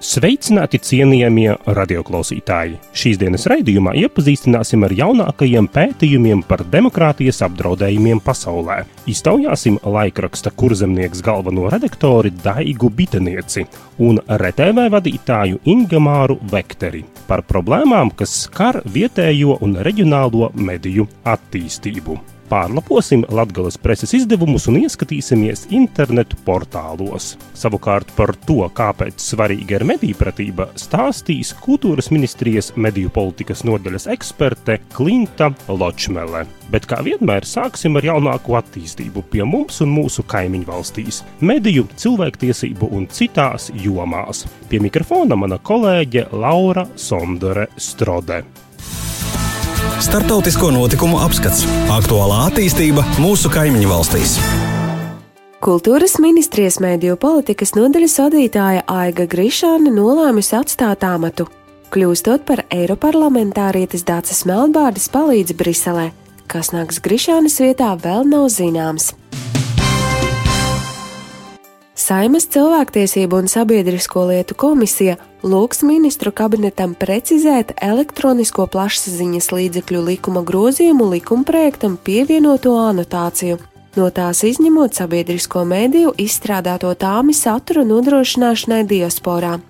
Sveicināti cienījamie radioklausītāji! Šīs dienas raidījumā iepazīstināsim ar jaunākajiem pētījumiem par demokrātijas apdraudējumiem pasaulē. Iztaujāsim laikraksta kurzemnieks galveno redaktori Daigu Bitenieci un RTV vadītāju Ingamāru Vekteri par problēmām, kas skar vietējo un reģionālo mediju attīstību pārlaposim Latvijas preses izdevumus un ieskatīsimies internetu portālos. Savukārt par to, kāpēc svarīga ir mediju pratība, stāstīs kultūras ministrijas mediju politikas nodaļas eksperte Klimta Ločmele. Bet kā vienmēr sāksim ar jaunāko attīstību pie mums un mūsu kaimiņu valstīs - mediju, cilvēktiesību un citās jomās. Pie mikrofona mana kolēģe Laura Sondore Strode. Startautisko notikumu apskats - aktuālā attīstība mūsu kaimiņu valstīs. Kultūras ministrijas mēdīju politikas nodaļas vadītāja Aiga Grišāna nolēmusi atstāt amatu, kļūstot par Eiroparlamentārietes Dācis Melnbārdas palīdzi Briselē. Kas nāks Grišānas vietā, vēl nav zināms. Saimas cilvēktiesību un sabiedrisko lietu komisija lūgs ministru kabinetam precizēt elektronisko plašsaziņas līdzekļu likuma grozījumu likumprojektam pievienoto anotāciju, no tās izņemot sabiedrisko mēdīju izstrādāto tāmi satura nodrošināšanai diasporā.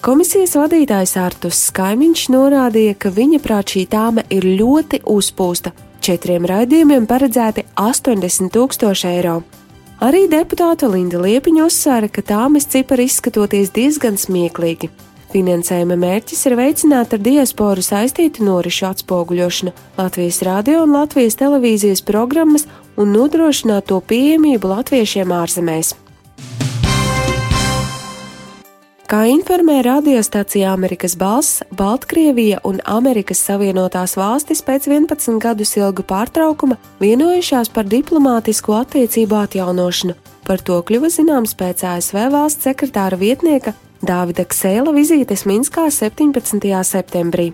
Komisijas vadītājs Artus Skaimiņš norādīja, ka viņa prāt šī tāme ir ļoti uzpūsta. Četriem raidījumiem paredzēti 80 tūkstoši eiro. Arī deputāte Linda Liepiņa uzsvēra, ka tāmas cipari izskatoties diezgan smieklīgi. Finansējuma mērķis ir veicināt ar diasporu saistītu norišu atspoguļošanu, Latvijas radio un Latvijas televīzijas programmas un nodrošināt to pieejamību latviešiem ārzemēs. Kā informē radiostacija Amerikas balss, Baltkrievija un Amerikas Savienotās valstis pēc 11 gadus ilga pārtraukuma vienojušās par diplomātisku attiecību atjaunošanu. Par to kļuva zināms pēc ASV valsts sekretāra vietnieka Dāvida Ksēla vizītes Minskā 17. septembrī.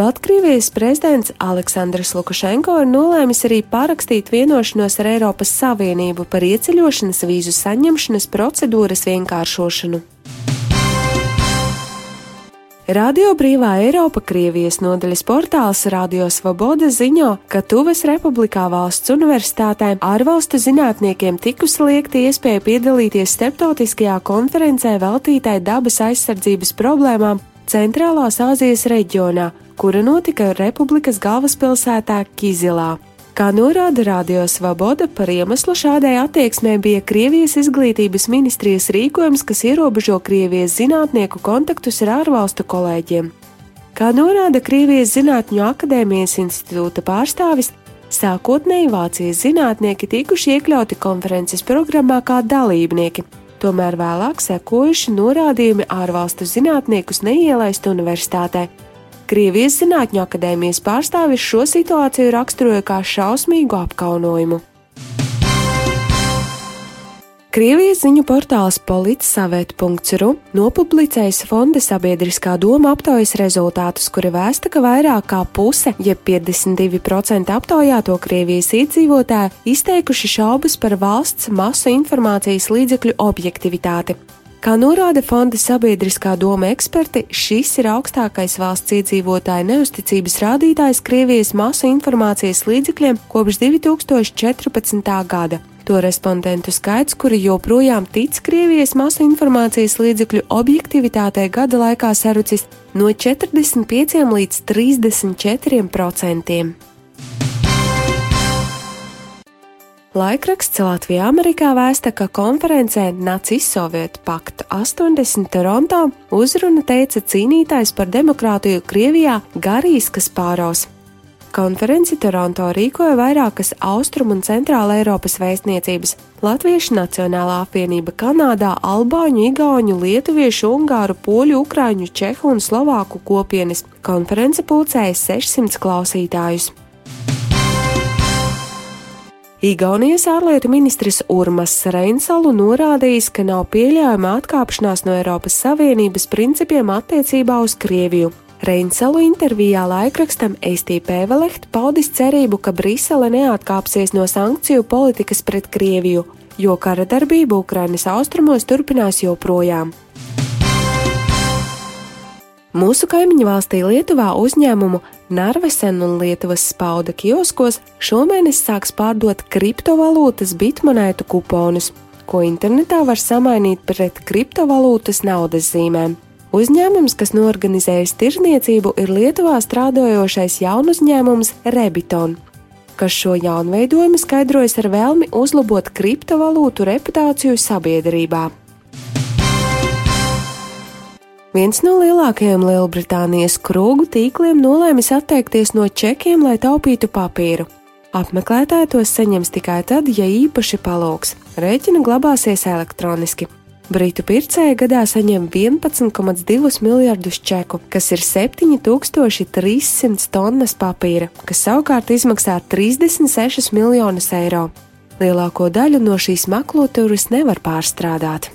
Baltkrievijas prezidents Aleksandrs Lukašenko ir nolēmis arī parakstīt vienošanos ar Eiropas Savienību par ieceļošanas vīzu saņemšanas procedūras vienkāršošanu. Radio Brīvā Eiropa Krievijas nodaļas portāls Radio Svoboda ziņo, ka Tuvas Republikā valsts universitātēm ārvalstu zinātniekiem tikusi liekta iespēja piedalīties starptautiskajā konferencē veltītai dabas aizsardzības problēmām Centrālās Āzijas reģionā, kura notika Republikas galvaspilsētā Kizilā. Kā norāda Radio Svoboda, par iemeslu šādai attieksmē bija Krievijas izglītības ministrijas rīkojums, kas ierobežo Krievijas zinātnieku kontaktus ar ārvalstu kolēģiem. Kā norāda Krievijas Zinātņu akadēmijas institūta pārstāvis, sākotnēji Vācijas zinātnieki tikuši iekļauti konferences programmā kā dalībnieki, tomēr vēlāk sekojuši norādījumi ārvalstu zinātniekus neielaist universitātē Krievijas Zinātņu akadēmijas pārstāvis šo situāciju raksturoja kā šausmīgu apkaunojumu. Krievijas ziņu portāls politsavēt.ru nopublicējis fonda sabiedriskā doma aptaujas rezultātus, kuri vēsta, ka vairāk kā puse, jeb 52% aptaujāto Krievijas iedzīvotāju izteikuši šaubas par valsts masu informācijas līdzekļu objektivitāti. Kā norāda fonda sabiedriskā doma eksperti, šis ir augstākais valsts iedzīvotāju neusticības rādītājs Krievijas masu informācijas līdzekļiem kopš 2014. gada. To respondentu skaits, kuri joprojām tic Krievijas masu informācijas līdzekļu objektivitātei gada laikā sarucis no 45 līdz 34 procentiem. Laikraksts Latvijā Amerikā vēsta, ka konferencē Nācijas Sovietu pakta 80 Toronto uzruna teica cīnītājs par demokrātiju Krievijā Garīs Kaspāros. Konferenci Toronto rīkoja vairākas Austrum un Centrāla Eiropas vēstniecības - Latviešu Nacionālā apvienība Kanādā, Albāņu, Igauņu, Lietuviešu, Ungāru, Poļu, Ukrāņu, Čehu un Slovāku kopienas. Konference pulcēja 600 klausītājus. Igaunijas ārlietu ministrs Urmas Reinsalu norādījis, ka nav pieļaujama atkāpšanās no Eiropas Savienības principiem attiecībā uz Krieviju. Reinsalu intervijā laikrakstam STP Velecht paudis cerību, ka Brisele neatkāpsies no sankciju politikas pret Krieviju, jo kara darbība Ukrainas austrumos turpinās joprojām. Mūsu kaimiņu valstī Lietuvā uzņēmumu Narvesen un Lietuvas spauda kioskos šomēnes sāks pārdot kriptovalūtas bitmonētu kuponus, ko internetā var samainīt pret kriptovalūtas naudas zīmēm. Uzņēmums, kas norganizējis tirzniecību, ir Lietuvā strādājošais jaunu uzņēmums Rebiton, kas šo jaunveidojumu skaidrojas ar vēlmi uzlabot kriptovalūtu reputāciju sabiedrībā. Viens no lielākajiem Lielbritānijas krūgu tīkliem nolēmis atteikties no čekiem, lai taupītu papīru. Apmeklētāji tos saņems tikai tad, ja īpaši palūgs. Rēķina glabāsies elektroniski. Britu pircēji gadā saņem 11,2 miljardus čeku, kas ir 7300 tonnas papīra, kas savukārt izmaksā 36 miljonus eiro. Lielāko daļu no šīs maklotūras nevar pārstrādāt.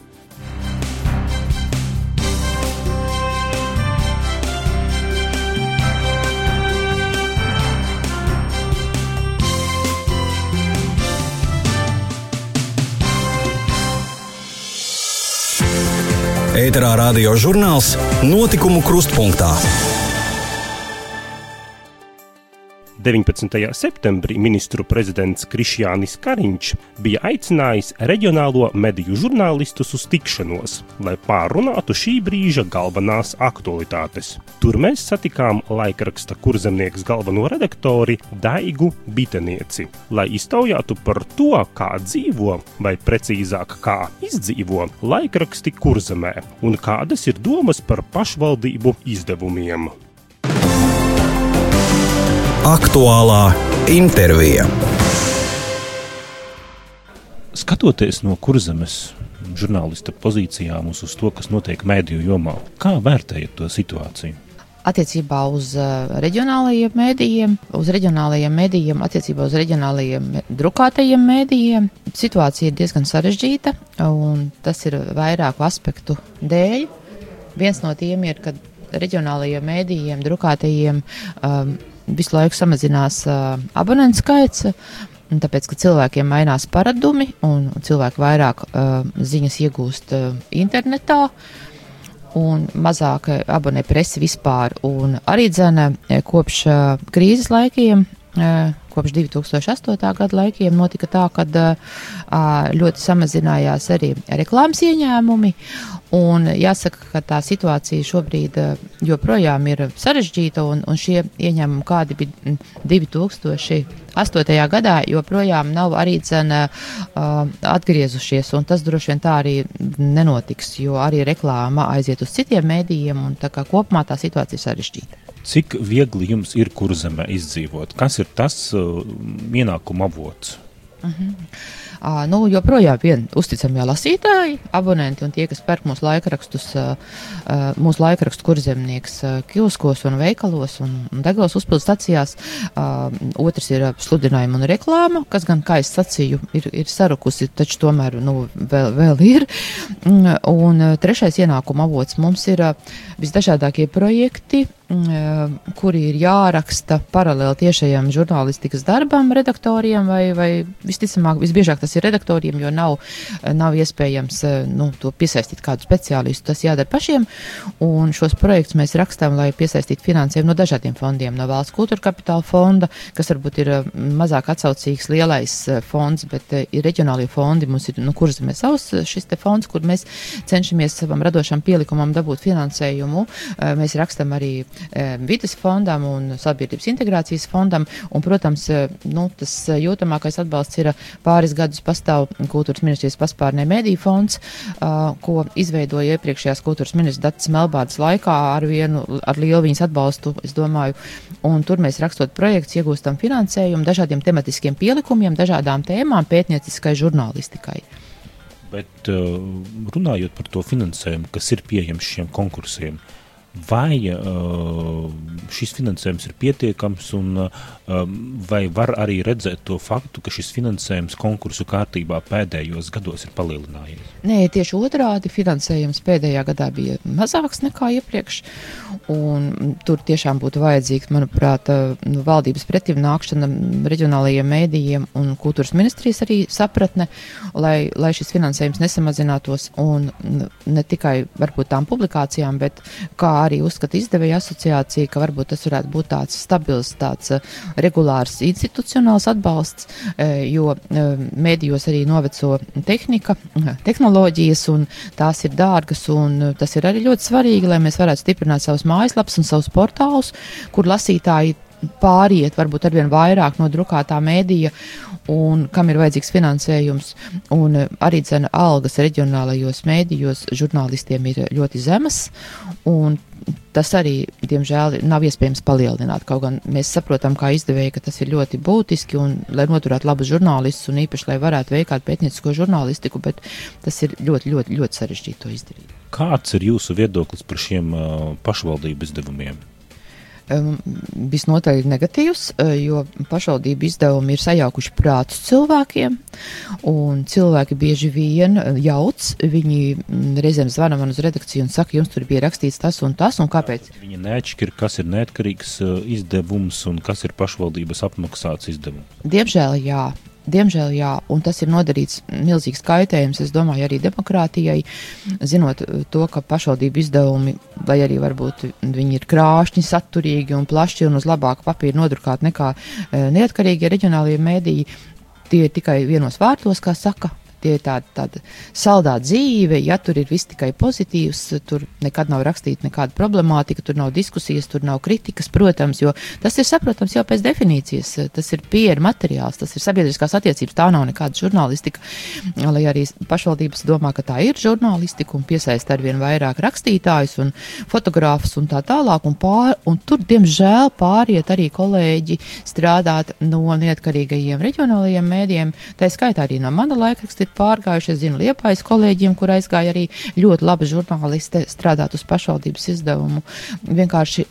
Ēterā radio žurnāls Notikumu krustpunktā. 19. septembrī ministru prezidents Krišjānis Kariņš bija aicinājis reģionālo mediju žurnālistus uz tikšanos, lai pārunātu šī brīža galvenās aktualitātes. Tur mēs satikām laikraksta kurzemnieks galveno redaktori Daigu Bitenieci, lai iztaujātu par to, kā dzīvo, vai precīzāk, kā izdzīvo laikraksti kurzemē un kādas ir domas par pašvaldību izdevumiem. Aktuālā intervija. Skatoties no kurzemes žurnālista pozīcijām uz, to, kas notiek mēdīju jomā, kā vērtējat to situāciju? Attiecībā uz uh, reģionālajiem mēdījiem, uz reģionālajiem mēdījiem, attiecībā uz reģionālajiem drukātajiem mēdījiem, situācija ir diezgan sarežģīta, un tas ir vairāku aspektu dēļ. Viens no tiem ir, ka reģionālajiem mēdījiem, drukātajiem um, visu laiku samazinās uh, abonentu skaits. Tāpēc, ka cilvēkiem mainās paradumi un cilvēki vairāk uh, ziņas iegūst uh, internetā un mazāk abonē presi vispār. Un arī dzene kopš uh, krīzes laikiem. Kopš 2008. gada laikiem notika tā, ka ļoti samazinājās arī reklāmas ieņēmumi, Un jāsaka, ka tā situācija šobrīd joprojām ir sarežģīta, un, un šie ieņēmumi, kādi bija 2008. gadā, joprojām nav arī cena uh, atgriezušies, tas droši vien tā arī nenotiks, jo arī reklāma aiziet uz citiem mēdījiem, un tā kā kopumā tā situācija ir sarežģīta. Cik viegli jums ir kurzemē izdzīvot? Kas ir tas uh, ienākuma avots? Uh. -huh. Uh, nu, joprojām vien uzticamie lasītāji, abonenti un tie, kas pērk mūsu laikrakstus, uh, uh, mūsu laikrakstu kurzemnieks uh, kioskos un veikalos un, un degvielas uzpildu stacijās. Uh, otrs ir sludinājuma un reklāma, kas gan, kā es sacīju, ir, ir sarukusi, taču tomēr nu, vēl, vēl ir. Un trešais ienākuma avots mums ir uh, visdažādākie projekti, kuri ir jāraksta paralēli tiešajam žurnālistikas darbam, redaktoriem, vai, vai visticamāk, visbiežāk tas ir redaktoriem, jo nav, nav iespējams nu, to piesaistīt kādu speciālistu. Tas jādara pašiem, un šos projektus mēs rakstām, lai piesaistītu finansējumu no dažādiem fondiem, no valsts kultūra kapitāla fonda, kas varbūt ir mazāk atsaucīgs lielais fonds, bet ir reģionālie fondi, mums ir, nu, kuras mēs savs šis te fonds, kur mēs cenšamies savam radošam pielikumam dabūt finansējumu. Mēs rakstam arī vidas fondam un sabiedrības integrācijas fondam. Un, protams, nu, tas jūtamākais atbalsts ir pāris gadus pastāv kultūras ministrijas paspārnē mediju fonds, ko izveidoja iepriekšējās kultūras ministrs Dats Melbārdas laikā ar vienu, ar lielu viņas atbalstu, es domāju. Un tur mēs rakstot projekts, iegūstam finansējumu dažādiem tematiskiem pielikumiem, dažādām tēmām, pētnieciskai žurnālistikai. Bet runājot par to finansējumu, kas ir pieejams šiem konkursiem, uh, vai uh, šis finansējums ir pietiekams, un uh, vai var arī redzēt to faktu, ka šis finansējums konkursu kārtībā pēdējos gados ir palielinājies? Nē, tieši otrādi finansējums pēdējā gadā bija mazāks nekā iepriekš, un tur tiešām būtu vajadzīgs, manuprāt, nu, valdības pretim nākšana reģionālajiem mēdījiem un kultūras ministrijas arī sapratne, lai, lai šis finansējums nesamazinātos, un ne tikai varbūt tām publikācijām, bet kā arī uzskata izdevēja asociācija, ka varbūt tas varētu būt tāds stabils, tāds uh, regulārs institucionāls atbalsts, uh, jo uh, mēdījos arī noveco tehnika, tehnoloģijas, un tās ir dārgas, un tas ir arī ļoti svarīgi, lai mēs varētu stiprināt savus mājaslapas un savus portālus, kur lasītāji pāriet varbūt arvien vairāk no drukātā mēdīja un kam ir vajadzīgs finansējums. Un eh, arī cena algas reģionālajos mēdījos žurnālistiem ir ļoti zemas. Tas arī, diemžēl, nav iespējams palielināt. Kaut gan mēs saprotam, kā izdevēji, ka tas ir ļoti būtiski un, lai noturētu labus žurnālistus un īpaši, lai varētu veikāt pētniecisko žurnālistiku, bet tas ir ļoti, ļoti, ļoti sarežģīti to izdarīt. Kāds ir jūsu viedoklis par šiem uh, pašvaldību izdevumiem? Visnotaļ negatīvs, eh, jo pašvaldību izdevumi ir sajaukuši prātus cilvēkiem, un cilvēki bieži vien eh, jauc, viņi reizēm zvana man uz redakciju un saka, jums tur bija rakstīts tas un tas, un kāpēc? Viņi neatšķir, kas ir neatkarīgs eh, izdevums un kas ir pašvaldības apmaksāts izdevums. Diemžēl jā, Diemžēl jā, un tas ir nodarīts milzīgs kaitējums, es domāju, arī demokrātijai, zinot to, ka pašvaldību izdevumi, lai arī varbūt viņi ir krāšņi, saturīgi un plaši un uz labāku papīru nodrukāti nekā e, neatkarīgie reģionālie mēdīji, tie ir tikai vienos vārtos, kā saka, tie ir tāda, tāda saldā dzīve, ja tur ir viss tikai pozitīvs, tur nekad nav rakstīta nekāda problemātika, tur nav diskusijas, tur nav kritikas, protams, jo tas ir saprotams jau pēc definīcijas, tas ir pieru materiāls, tas ir sabiedriskās attiecības, tā nav nekāda žurnālistika, lai arī pašvaldības domā, ka tā ir žurnālistika un piesaista arvien vairāk rakstītājus un fotogrāfus un tā tālāk, un, pār, un tur, diemžēl, pāriet arī kolēģi strādāt no neatkarīgajiem reģionālajiem mēdiem, tā skaitā arī no mana laikraksta ir pārgājuši. Es zinu, Liepais kolēģiem, kur aizgāja arī ļoti labi žurnālisti strādāt uz pašvaldības izdevumu. Vienkārši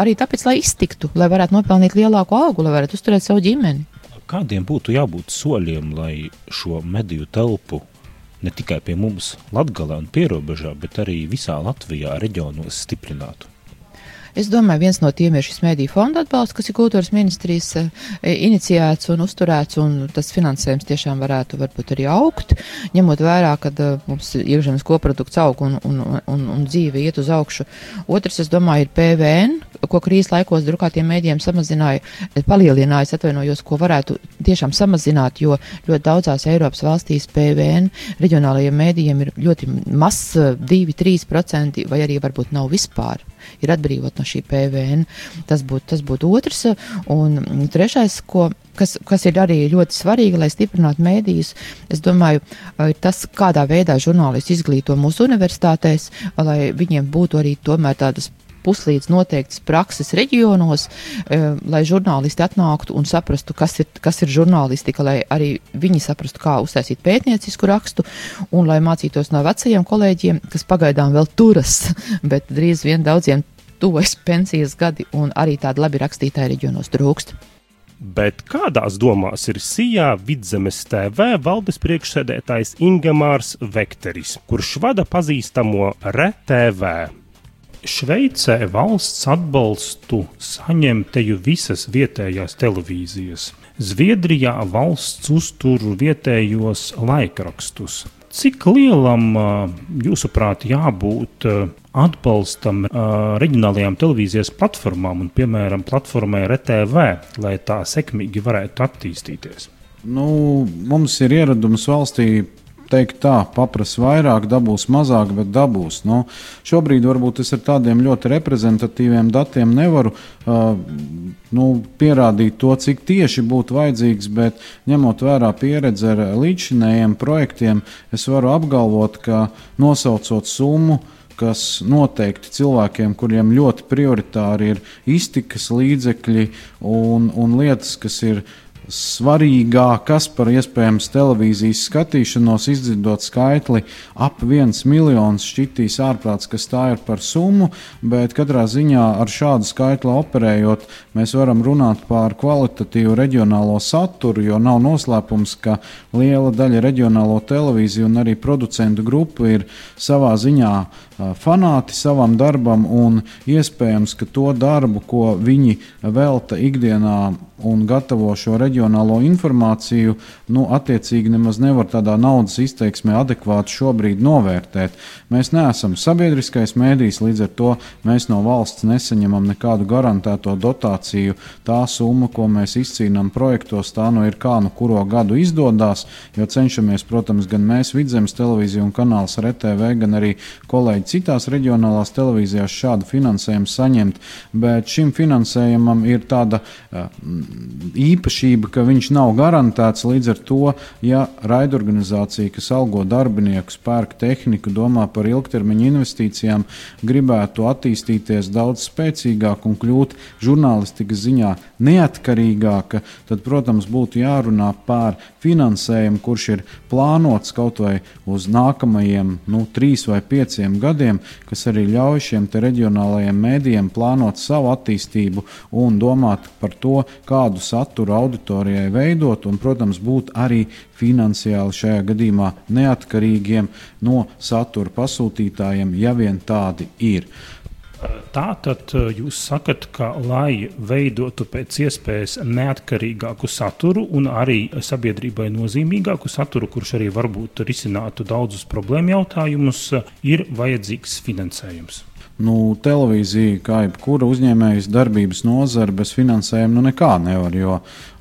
arī tāpēc, lai iztiktu, lai varētu nopelnīt lielāku algu, lai varētu uzturēt savu ģimeni. Kādiem būtu jābūt soļiem, lai šo mediju telpu ne tikai pie mums, Latvijā un Pierobežā, bet arī visā Latvijā reģionos stiprinātu? Es domāju, viens no tiem ir šis mediju fonda atbalsts, kas ir kultūras ministrijas e, iniciēts un uzturēts, un tas finansējums tiešām varētu varbūt arī augt, ņemot vērā, ka uh, e, mums iekšzemes koprodukts aug un, un, un, un dzīve iet uz augšu. Otrs, es domāju, ir PVN, ko krīzes laikos drukātiem mēdījiem samazināja, palielināja, atvainojos, ko varētu tiešām samazināt, jo ļoti daudzās Eiropas valstīs PVN reģionālajiem mēdījiem ir ļoti mazs, 2-3% vai arī varbūt nav vispār ir atbrīvot no šī PVN. Tas būtu tas būt otrs. Un trešais, ko kas, kas ir arī ļoti svarīgi, lai stiprinātu mēdījus, es domāju, ir tas, kādā veidā žurnālisti izglīto mūsu universitātēs, lai viņiem būtu arī tomēr tādas puslīdz noteiktas prakses reģionos, e, lai žurnālisti atnāktu un saprastu, kas ir, kas ir žurnālistika, lai arī viņi saprastu, kā uztaisīt pētniecisku rakstu, un lai mācītos no vecajiem kolēģiem, kas pagaidām vēl turas, bet drīz vien daudziem tuvojas pensijas gadi, un arī tādi labi rakstītāji reģionos trūkst. Bet kādās domās ir Sijā Vidzemes TV valdes priekšsēdētājs Ingemārs Vekteris, kurš vada pazīstamo RTV? Šveicē valsts atbalstu saņem teju visas vietējās televīzijas. Zviedrijā valsts uztur vietējos laikrakstus. Cik lielam, jūsuprāt, jābūt atbalstam reģionālajām televīzijas platformām un, piemēram, platformai RTV, lai tā sekmīgi varētu attīstīties? Nu, mums ir ieradums valstī teikt tā, paprasa vairāk, dabūs mazāk, bet dabūs. Nu, šobrīd varbūt es ar tādiem ļoti reprezentatīviem datiem nevaru uh, nu, pierādīt to, cik tieši būtu vajadzīgs, bet ņemot vērā pieredzi ar līdzšinējiem projektiem, es varu apgalvot, ka nosaucot summu, kas noteikti cilvēkiem, kuriem ļoti prioritāri ir iztikas līdzekļi un, un lietas, kas ir svarīgākas par iespējams televīzijas skatīšanos, izdzirdot skaitli ap viens miljons, šķitīs ārprāts, kas tā ir par summu, bet katrā ziņā ar šādu skaitli operējot, mēs varam runāt par kvalitatīvu reģionālo saturu, jo nav noslēpums, ka liela daļa reģionālo televīziju un arī producentu grupu ir savā ziņā fanāti savam darbam, un iespējams, ka to darbu, ko viņi velta ikdienā un gatavo šo reģionālo informāciju, nu, attiecīgi nemaz nevar tādā naudas izteiksmē adekvāti šobrīd novērtēt. Mēs neesam sabiedriskais mēdījis, līdz ar to mēs no valsts nesaņemam nekādu garantēto dotāciju. Tā summa, ko mēs izcīnām projektos, tā nu ir kā nu kuro gadu izdodas, jo cenšamies, protams, gan mēs, Vidzemes televīzija un kanāls RTV, gan arī kolēģi citās reģionālās televīzijās šādu finansējumu saņemt, bet šim finansējumam ir tāda uh, īpašība, ka viņš nav garantēts. Līdz ar to, ja raidorganizācija, kas algo darbiniekus, pērk tehniku, domā par ilgtermiņa investīcijām, gribētu attīstīties daudz spēcīgāk un kļūt žurnālistikas ziņā neatkarīgāka, tad, protams, būtu jārunā par finansējumu, kurš ir plānots kaut vai uz nākamajiem nu, trīs vai pieciem gadiem, kas arī ļauj šiem reģionālajiem mēdījiem plānot savu attīstību un domāt par to, kādu saturu auditorijai veidot, un, protams, būt arī finansiāli šajā gadījumā neatkarīgiem no satura pasūtītājiem, ja vien tādi ir. Tā tad eh, jūs sakat, ka, lai veidotu pēc iespējas neatkarīgāku saturu un arī sabiedrībai nozīmīgāku saturu, kurš arī varbūt risinātu daudzus problēmu jautājumus, ir vajadzīgs finansējums. Nu, televīzija, kā jebkura uzņēmējas darbības nozara, bez finansējuma nu nekā nevar. Jo,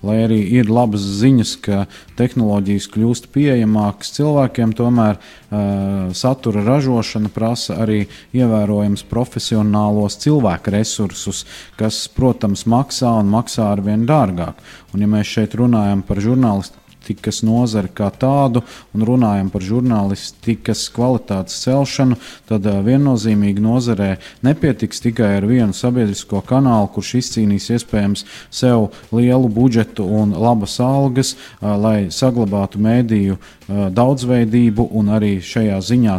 lai arī ir labas ziņas, ka tehnoloģijas kļūst pieejamākas cilvēkiem, tomēr uh, satura ražošana prasa arī ievērojams profesionālos cilvēku resursus, kas, protams, maksā un maksā ar vien dārgāk. Un, ja mēs šeit runājam par žurnālistu žurnālistikas nozari kā tādu un runājam par žurnālistikas kvalitātes celšanu, tad viennozīmīgi nozarē nepietiks tikai ar vienu sabiedrisko kanālu, kurš izcīnīs iespējams sev lielu budžetu un labas algas, lai saglabātu mēdīju daudzveidību un arī šajā ziņā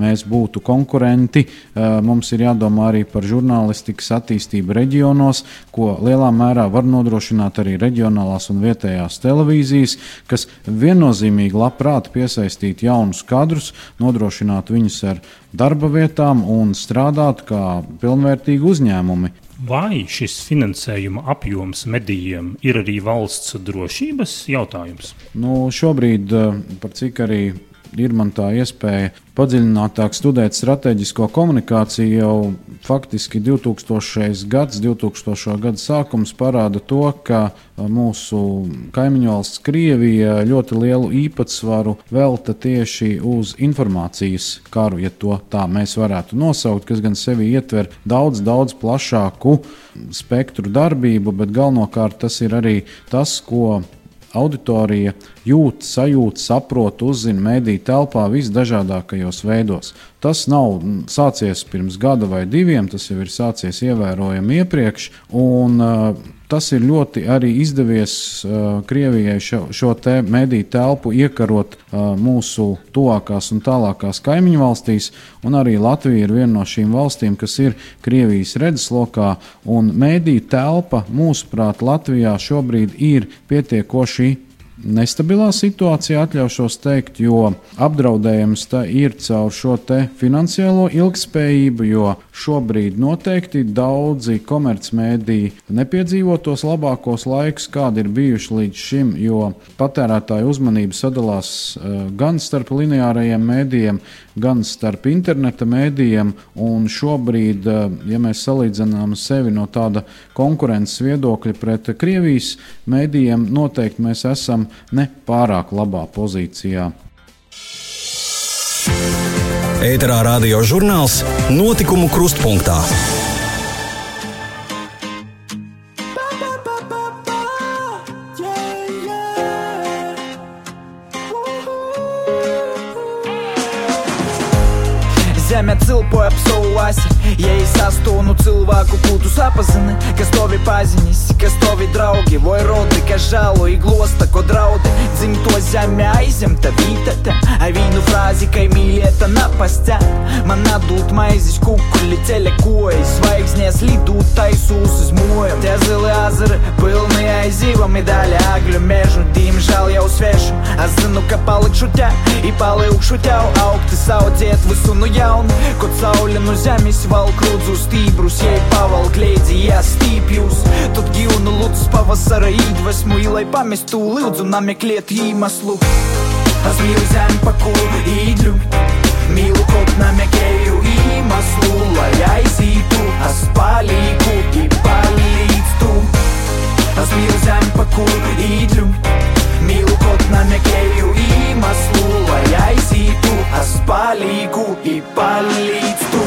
mēs būtu konkurenti. Mums ir jādomā arī par žurnālistikas attīstību reģionos, ko lielā mērā var nodrošināt arī reģionālās un vietējās televīzijas, kas viennozīmīgi labprāt piesaistītu jaunus kadrus, nodrošinātu viņus ar darba vietām un strādātu kā pilnvērtīgi uzņēmumi. Vai šis finansējuma apjoms medijiem ir arī valsts drošības jautājums? Nu, šobrīd, eh, par cik arī ir man tā iespēja padziļinātāk studēt strateģisko komunikāciju. Jau faktiski 2000. gads, 2000. gada sākums parāda to, ka mūsu kaimiņu valsts Krievija ļoti lielu īpatsvaru velta tieši uz informācijas karu, ja to tā mēs varētu nosaukt, kas gan sevi ietver daudz, daudz plašāku spektru darbību, bet galvenokārt tas ir arī tas, ko auditorija jūt, sajūt, saprot, uzzina mediju telpā visdažādākajos veidos. Tas nav sācies pirms gada vai diviem, tas jau ir sācies ievērojami iepriekš. Un, uh, Tas ir ļoti arī izdevies uh, Krievijai šo, šo te mediju telpu iekarot uh, mūsu tuvākās un tālākās kaimiņu valstīs, arī Latvija ir viena no šīm valstīm, kas ir Krievijas redzeslokā. Mediju telpa, mūsuprāt, Latvijā šobrīd ir pietiekoši nestabilā situācijā, atļaušos teikt, jo apdraudējums ir caur šo finansiālo ilgspējību, jo šobrīd noteikti daudzi komercmediji nepiedzīvo tos labākos laikus, kādi ir bijuši līdz šim, jo patērētāju uzmanība sadalās uh, gan starp lineārajiem mēdījiem, gan starp interneta mēdījiem. Šobrīd, uh, ja mēs salīdzinām sevi no tāda konkurences viedokļa pret Krievijas mēdījiem, noteikti mēs esam ne pārāk labā pozīcijā. Ēterā radio žurnāls Notikumu krustpunktā. Ko tu sapazini Kas tovi pazinis, kas tovi draugi Vai rodi, kas žalo i glosta, ko draudi Dzimto zeme aizemta vītata A vīnu frāzi, kai mīlieta napastē Man atdūt maizes kukuli, ceļa kojas Zvaigznēs lidūt taisūs uz moju Tie zili azari, pilni aizīvami daļa agļu mežu Diemžēl jau svešu, es zinu, ka palikšu te I palikšu tev augti saudziet visu nu jaunu Kod saulė nu zemes valk rūdzu stybrus Jei pavalk leidzi ją stypjus Tad gyvūnų lūdus pavasarą įdvesmu Į lai pamestų lūdzu nameklėt įmaslu Es mīlu zemi, pa kuru īdļu Mīlu kaut namekēju īmaslu Lai aizītu, es palīku, i palīdzu. Es mīlu zemi, pa kuru īdļu Mīlu kaut namekēju īmaslu Lai aizītu, es palīku, i palīdzu.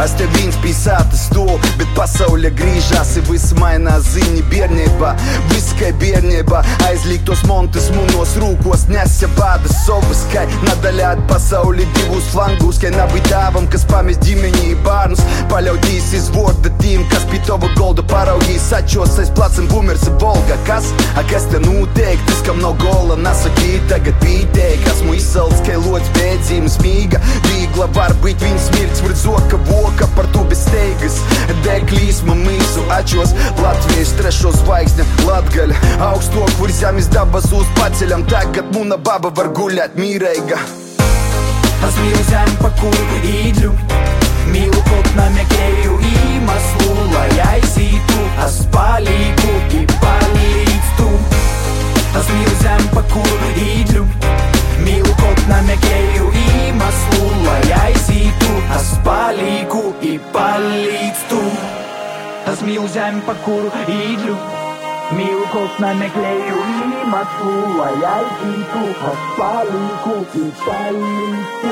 Es te viens pie sātas stāvu, bet pasaule griežas, viss mainās ziņa bērnībā. Viss kā bērnībā, aizliegtos montes mūnos rūkos, nesja bādas savas, kā nadaļāt pasauli divus flangus, kā nabai tēvam, kas pamest ģimeni bērnus, paļautīs izvorda tīm, kas pie tava golda paraugīs, atšos aiz placam bumers volga, kas, a kas te notiek, tas kam no gola, nasakīt, tagad pīteik, esmu izsalts, kā lods bēdzīmes mīga, vīgla var būt viņas smirts, var zoka voka ka par to bez steigas Deklīsma mīsu atšos tikslas Latvija iš trešo žvaigždė, latgalė Aukštuo, kur žemės debesų spaceliam Ta, kad mūna baba vargulė atmyreiga Azmīlzēm pa kuru īdru Mīlu kaut namekēju īmaslu, lai aizītu, as palīgu Ям покуру и иду. Милков намеклею и Москву А я иду по спалинку и спалинку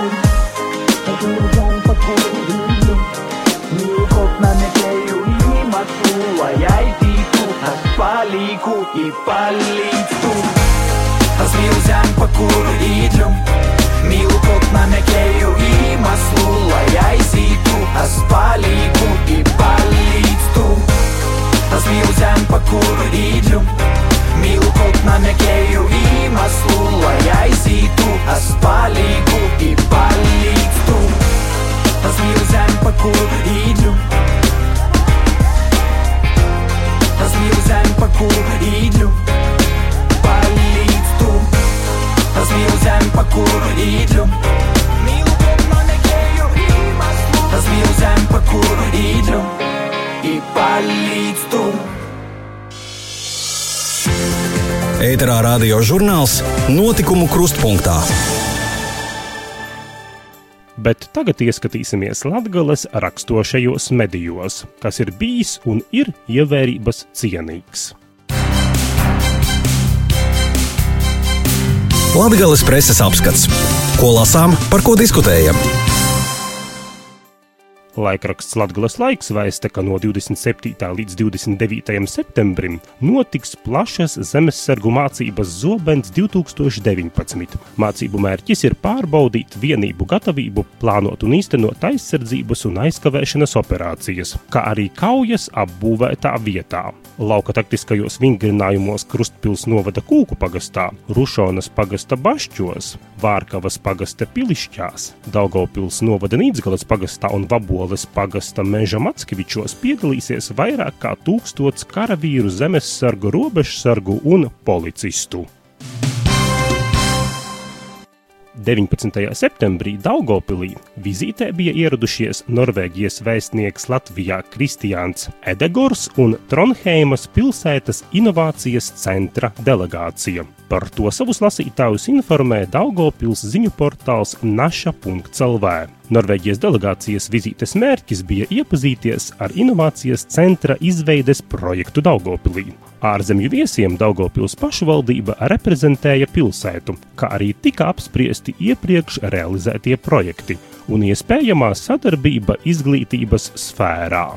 Покуру, покуру и иду на намеклею и Москву А я иду по спалинку и спалинку Разбился покуру и иду. На намеклею и Москву А я иду по спалинку и спалинку Rozmíuzem pakul rīdļu Mīlu kaut namekēju īmaslu Lai aizītu, es palīgu i palīgstu Rozmīuzem pakul rīdļu Rozmīuzem pakul rīdļu Ēterā radio žurnāls Notikumu krustpunktā. Bet tagad ieskatīsimies Latvijas raksturošajos medijos, kas ir bijis un ir ievērības cienīgs. Latvijas preses apskats. Ko lasām, par ko diskutējam? Laikraksts Latvijas laiks vēsta, ka no 27. līdz 29. septembrim notiks plašas zemesargu mācības zobens 2019. Mācību mērķis ir pārbaudīt vienību gatavību, plānot un īstenot aizsardzības un aizkavēšanas operācijas, kā arī kaujas apbūvētā vietā. Lauka taktiskajos vingrinājumos Krustpils novada Kūku pagastā, Rušonas pagasta Bašķos, Vārkavas pagasta Pilišķās, Daugavpils novada Nīdzgalas pagastā un Vaboles pagasta Meža Mackevičos piedalīsies vairāk kā tūkstots karavīru, zemesargu, robežsargu un policistu. 19. septembrī Daugopilī vizītē bija ieradušies Norvēģijas vēstnieks Latvijā Kristiāns Edegors un Tronheimas pilsētas inovācijas centra delegācija. Par to savus lasītājus informē Daugopils ziņu portāls naša.lv. Norvēģijas delegācijas vizītes mērķis bija iepazīties ar inovācijas centra izveides projektu Daugopilī. Ārzemju viesiem Daugopils pašvaldība reprezentēja pilsētu, kā arī tika apspriesti iepriekš realizētie projekti un iespējamā sadarbība izglītības sfērā.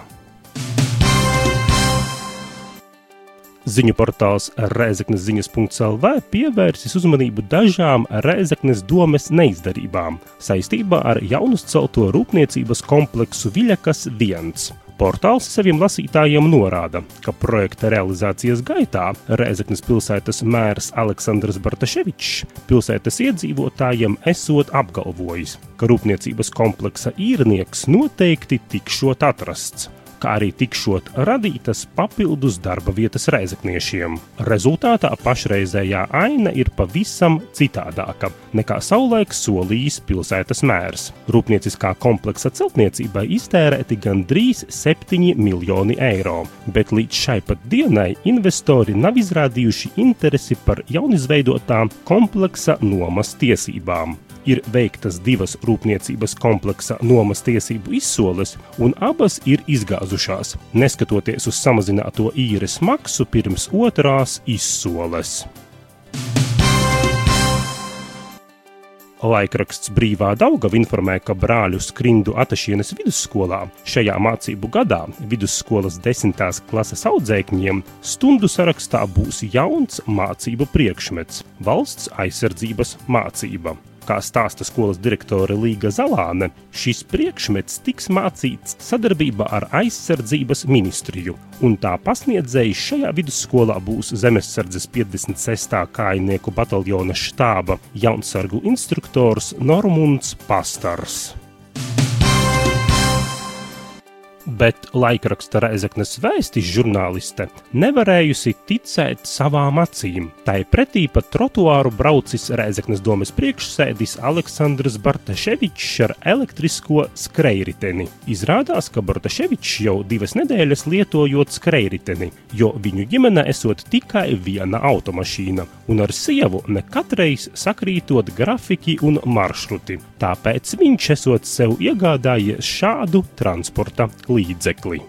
Ziņu portāls Rēzeknes ziņas.lv pievērsis uzmanību dažām Rēzeknes domes neizdarībām saistībā ar jaunus celto rūpniecības kompleksu Viļakas 1. Portāls saviem lasītājiem norāda, ka projekta realizācijas gaitā Rēzeknes pilsētas mērs Aleksandrs Bartaševičs pilsētas iedzīvotājiem esot apgalvojis, ka rūpniecības kompleksa īrnieks noteikti tikšot atrasts kā arī tikšot radītas papildus darba vietas reizekniešiem. Rezultātā pašreizējā aina ir pavisam citādāka nekā savulaik solījis pilsētas mērs. Rūpnieciskā kompleksa celtniecībai iztērēti gandrīz 7 miljoni eiro, bet līdz šai pat dienai investori nav izrādījuši interesi par jaunizveidotām kompleksa nomas tiesībām ir veiktas divas rūpniecības kompleksa nomas tiesību izsoles, un abas ir izgāzušās, neskatoties uz samazināto īres maksu pirms otrās izsoles. Laikraksts Brīvā Daugava informē, ka brāļu skrindu atašienes vidusskolā šajā mācību gadā vidusskolas desmitās klases audzēkņiem stundu sarakstā būs jauns mācību priekšmets - valsts aizsardzības mācība. Kā stāsta skolas direktore Līga Zalāne, šis priekšmets tiks mācīts sadarbībā ar aizsardzības ministriju, un tā pasniedzējs šajā vidusskolā būs Zemesardzes 56. kājnieku bataljona štāba jaunsargu instruktors Normunds Pastars bet laikraksta Reizeknas vēstis žurnāliste nevarējusi ticēt savām acīm. Tai pretī pa trotuāru braucis Reizeknas domas priekšsēdis Aleksandrs Bartaševičs ar elektrisko skrejriteni. Izrādās, ka Bartaševičs jau divas nedēļas lietojot skrejriteni, jo viņu ģimene esot tikai viena automašīna, un ar sievu nekatreiz sakrītot grafiki un maršruti. Tāpēc viņš esot sev iegādājies šādu transporta līdzekli.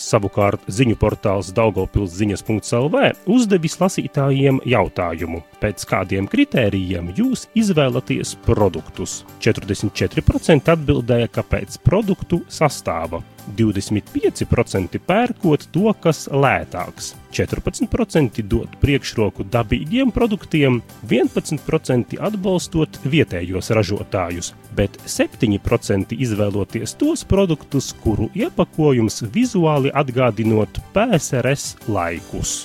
Savukārt ziņu portāls Daugopils ziņas.lv uzdevis lasītājiem jautājumu, pēc kādiem kritērijiem jūs izvēlaties produktus. 44% atbildēja, ka pēc produktu sastāva, 25% pērkot to, kas lētāks, 14% dot priekšroku dabīgiem produktiem, 11% atbalstot vietējos ražotājus, bet 7% izvēloties tos produktus, kuru iepakojums vizuāli atgādinot PSRS laikus.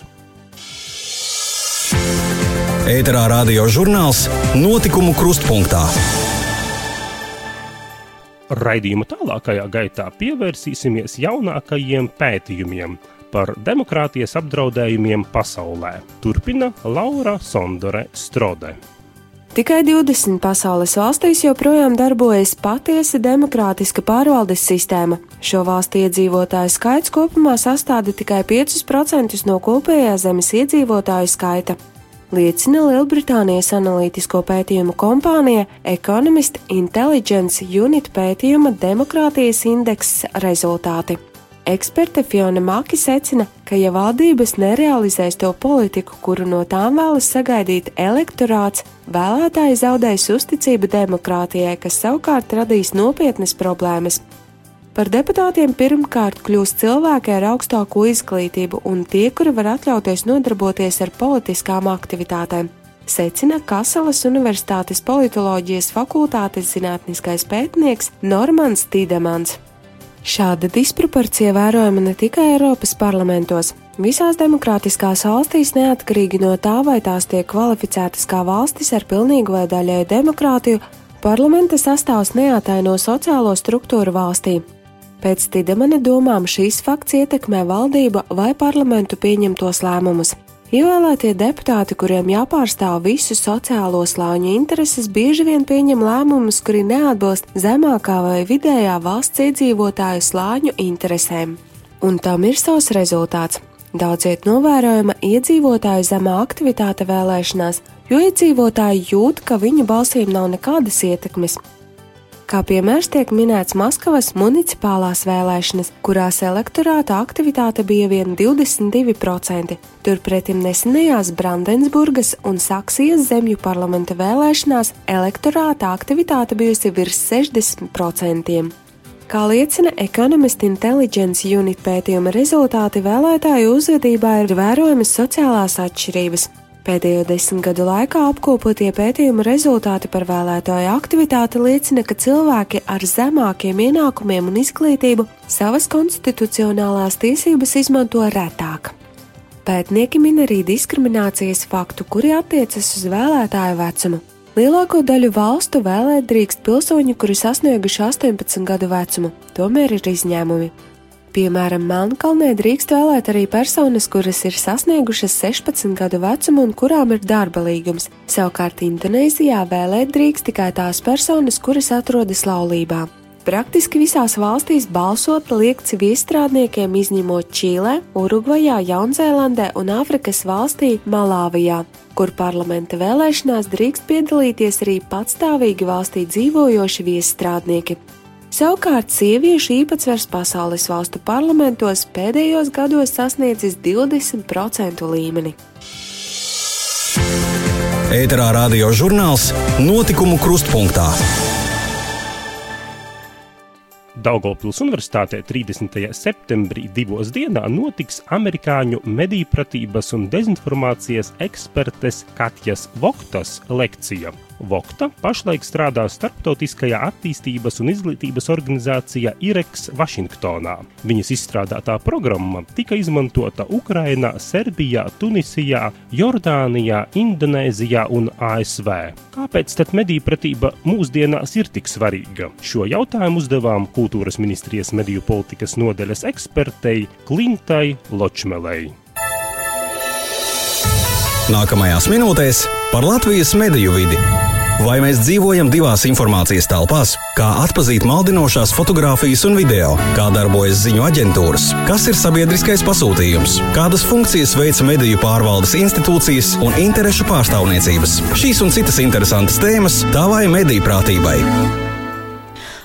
Ēterā radio žurnāls Notikumu krustpunktā. Raidījuma tālākajā gaitā pievērsīsimies jaunākajiem pētījumiem par demokrātijas apdraudējumiem pasaulē. Turpina Laura Sondore Strode. Tikai 20 pasaules valstīs joprojām darbojas patiesi demokrātiska pārvaldes sistēma. Šo valstu iedzīvotāju skaits kopumā sastāda tikai 5% no kopējā zemes iedzīvotāju skaita liecina Lielbritānijas analītisko pētījumu kompānija Economist Intelligence Unit pētījuma demokrātijas indeksa rezultāti. Eksperte Fiona Maki secina, ka ja valdības nerealizēs to politiku, kuru no tām vēlas sagaidīt elektorāts, vēlētāji zaudēs uzticību demokrātijai, kas savukārt radīs nopietnas problēmas, Par deputātiem pirmkārt kļūst cilvēki ar augstāko izglītību un tie, kuri var atļauties nodarboties ar politiskām aktivitātēm, secina Kaselas Universitātes politoloģijas fakultātes zinātniskais pētnieks Normans Tīdemans. Šāda disproporcija vērojama ne tikai Eiropas parlamentos. Visās demokrātiskās valstīs, neatkarīgi no tā, vai tās tiek kvalificētas kā valstis ar pilnīgu vai daļēju demokrātiju, parlamenta sastāvs neataino sociālo struktūru valstī. Pēc Tidemana domām šīs fakts ietekmē valdību vai parlamentu pieņemtos lēmumus. Ievēlētie deputāti, kuriem jāpārstāv visu sociālo slāņu intereses, bieži vien pieņem lēmumus, kuri neatbilst zemākā vai vidējā valsts iedzīvotāju slāņu interesēm. Un tam ir savs rezultāts. Daudziet novērojama iedzīvotāju zemā aktivitāte vēlēšanās, jo iedzīvotāji jūt, ka viņu balsīm nav nekādas ietekmes, Kā piemērs tiek minēts Maskavas municipālās vēlēšanas, kurās elektorāta aktivitāte bija vien 22%. Turpretim nesenajās Brandensburgas un Saksijas zemju parlamenta vēlēšanās elektorāta aktivitāte bijusi virs 60%. Kā liecina Economist Intelligence Unit pētījuma rezultāti, vēlētāju uzvedībā ir vērojamas sociālās atšķirības. Pēdējo desmit gadu laikā apkopotie pētījuma rezultāti par vēlētāju aktivitāti liecina, ka cilvēki ar zemākiem ienākumiem un izglītību savas konstitucionālās tiesības izmanto retāk. Pētnieki min arī diskriminācijas faktu, kuri attiecas uz vēlētāju vecumu. Lielāko daļu valstu vēlēt drīkst pilsoņi, kuri sasnieguši 18 gadu vecumu, tomēr ir izņēmumi. Piemēram, Melnkalnē drīkst vēlēt arī personas, kuras ir sasniegušas 16 gadu vecumu un kurām ir darba līgums. Savukārt Indonēzijā vēlēt drīkst tikai tās personas, kuras atrodas laulībā. Praktiski visās valstīs balsot liekts viestrādniekiem, izņemot Čīlē, Urugvajā, Jaunzēlandē un Āfrikas valstī Malāvijā, kur parlamenta vēlēšanās drīkst piedalīties arī patstāvīgi valstī dzīvojoši viestrādnieki. Savukārt sieviešu īpatsvars pasaules valstu parlamentos pēdējos gados sasniedzis 20% līmeni. Ēterā radio žurnāls Notikumu krustpunktā. Daugopils Universitātē 30. septembrī divos dienā notiks amerikāņu medīpratības un dezinformācijas ekspertes Katjas Voktas lekcija Vokta pašlaik strādā starptautiskajā attīstības un izglītības organizācijā IREX Vašingtonā. Viņas izstrādātā programma tika izmantota Ukrainā, Serbijā, Tunisijā, Jordānijā, Indonēzijā un ASV. Kāpēc tad mediju pratība mūsdienās ir tik svarīga? Šo jautājumu uzdevām Kultūras ministrijas mediju politikas nodeļas ekspertei Klintai Ločmelei. Nākamajās minūtēs par Latvijas mediju vidi. Vai mēs dzīvojam divās informācijas telpās? Kā atzīt maldinošās fotogrāfijas un video? Kā darbojas ziņu aģentūras? Kas ir sabiedriskais pasūtījums? Kādas funkcijas veic mediju pārvaldes institūcijas un interešu pārstāvniecības? Šīs un citas interesantas tēmas tavai mediju prātībai.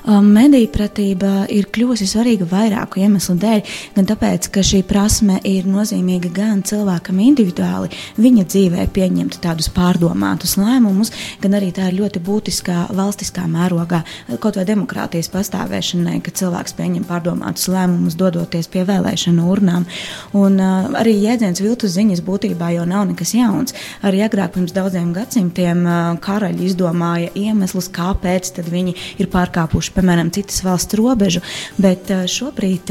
Um, mediju pratība ir kļuvusi svarīga vairāku iemeslu dēļ. Gan tāpēc, ka šī prasme ir nozīmīga gan cilvēkam individuāli, viņa dzīvē pieņemt tādus pārdomātus lēmumus, gan arī tā ir ļoti būtiskā valstiskā mērogā, kaut vai demokrātijas pastāvēšanai, ka cilvēks pieņem pārdomātus lēmumus, dodoties pie vēlēšanu urnām. Un, uh, arī jēdziens viltus ziņas būtībā jau nav nekas jauns. Arī agrāk, pirms daudziem gadsimtiem, uh, karaļi izdomāja iemeslus, kāpēc viņi ir pārkāpuši piemēram, citas valsts robežu, bet šobrīd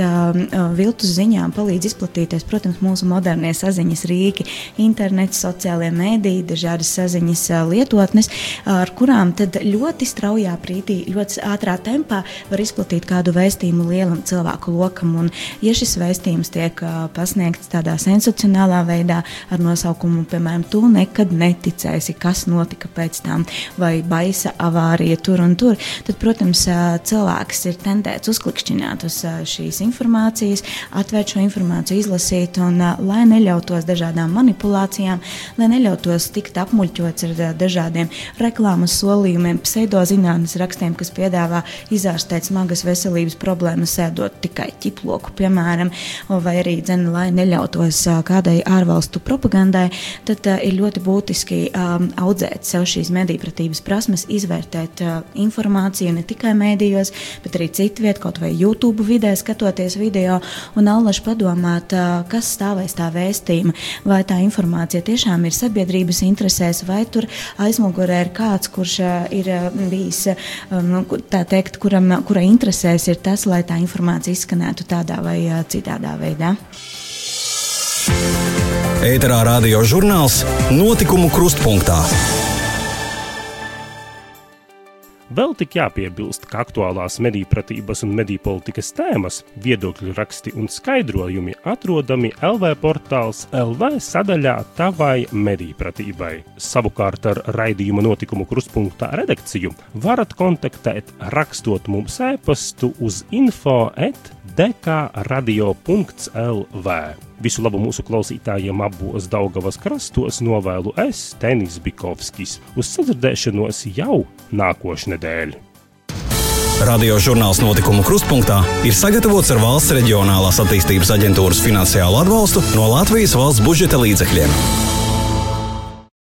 viltus ziņām palīdz izplatīties, protams, mūsu modernie saziņas rīki, internets, sociālie mēdīji, dažādas saziņas lietotnes, ar kurām tad ļoti straujā brīdī, ļoti ātrā tempā var izplatīt kādu vēstījumu lielam cilvēku lokam. Un, ja šis vēstījums tiek pasniegts tādā sensacionālā veidā ar nosaukumu, piemēram, tu nekad neticēsi, kas notika pēc tam, vai baisa avārija tur un tur, tad, protams, cilvēks ir tendēts uzklikšķināt uz šīs informācijas, atvērt šo informāciju, izlasīt, un lai neļautos dažādām manipulācijām, lai neļautos tikt apmuļķots ar dažādiem reklāmas solījumiem, pseidozinātnes rakstiem, kas piedāvā izārstēt smagas veselības problēmas, sēdot tikai ķiploku, piemēram, vai arī dzen, lai neļautos kādai ārvalstu propagandai, tad ir ļoti būtiski audzēt sev šīs medīpratības prasmes, izvērtēt informāciju ne tikai mēdī, mēdījos, bet arī citu vietu, kaut vai YouTube vidē, skatoties video un allaž padomāt, kas stāvēs tā vēstījuma, vai tā informācija tiešām ir sabiedrības interesēs, vai tur aizmugurē ir kāds, kurš ir bijis, nu, tā teikt, kuram, kura interesēs ir tas, lai tā informācija izskanētu tādā vai citādā veidā. Ēterā radio žurnāls Notikumu krustpunktā. Vēl tik jāpiebilst, ka aktuālās medīpratības un medīpolitikas tēmas, viedokļu raksti un skaidrojumi atrodami LV portāls LV sadaļā Tavai medīpratībai. Savukārt ar raidījuma notikumu kruspunktā redakciju varat kontaktēt rakstot mums e-pastu uz info dkradio.lv. Visu labu mūsu klausītājiem abos Daugavas krastos novēlu es, Tenis Bikovskis, uz sadzirdēšanos jau nākošnedēļ. Radio žurnāls notikumu krustpunktā ir sagatavots ar valsts reģionālās attīstības aģentūras finansiālu atbalstu no Latvijas valsts budžeta līdzekļiem.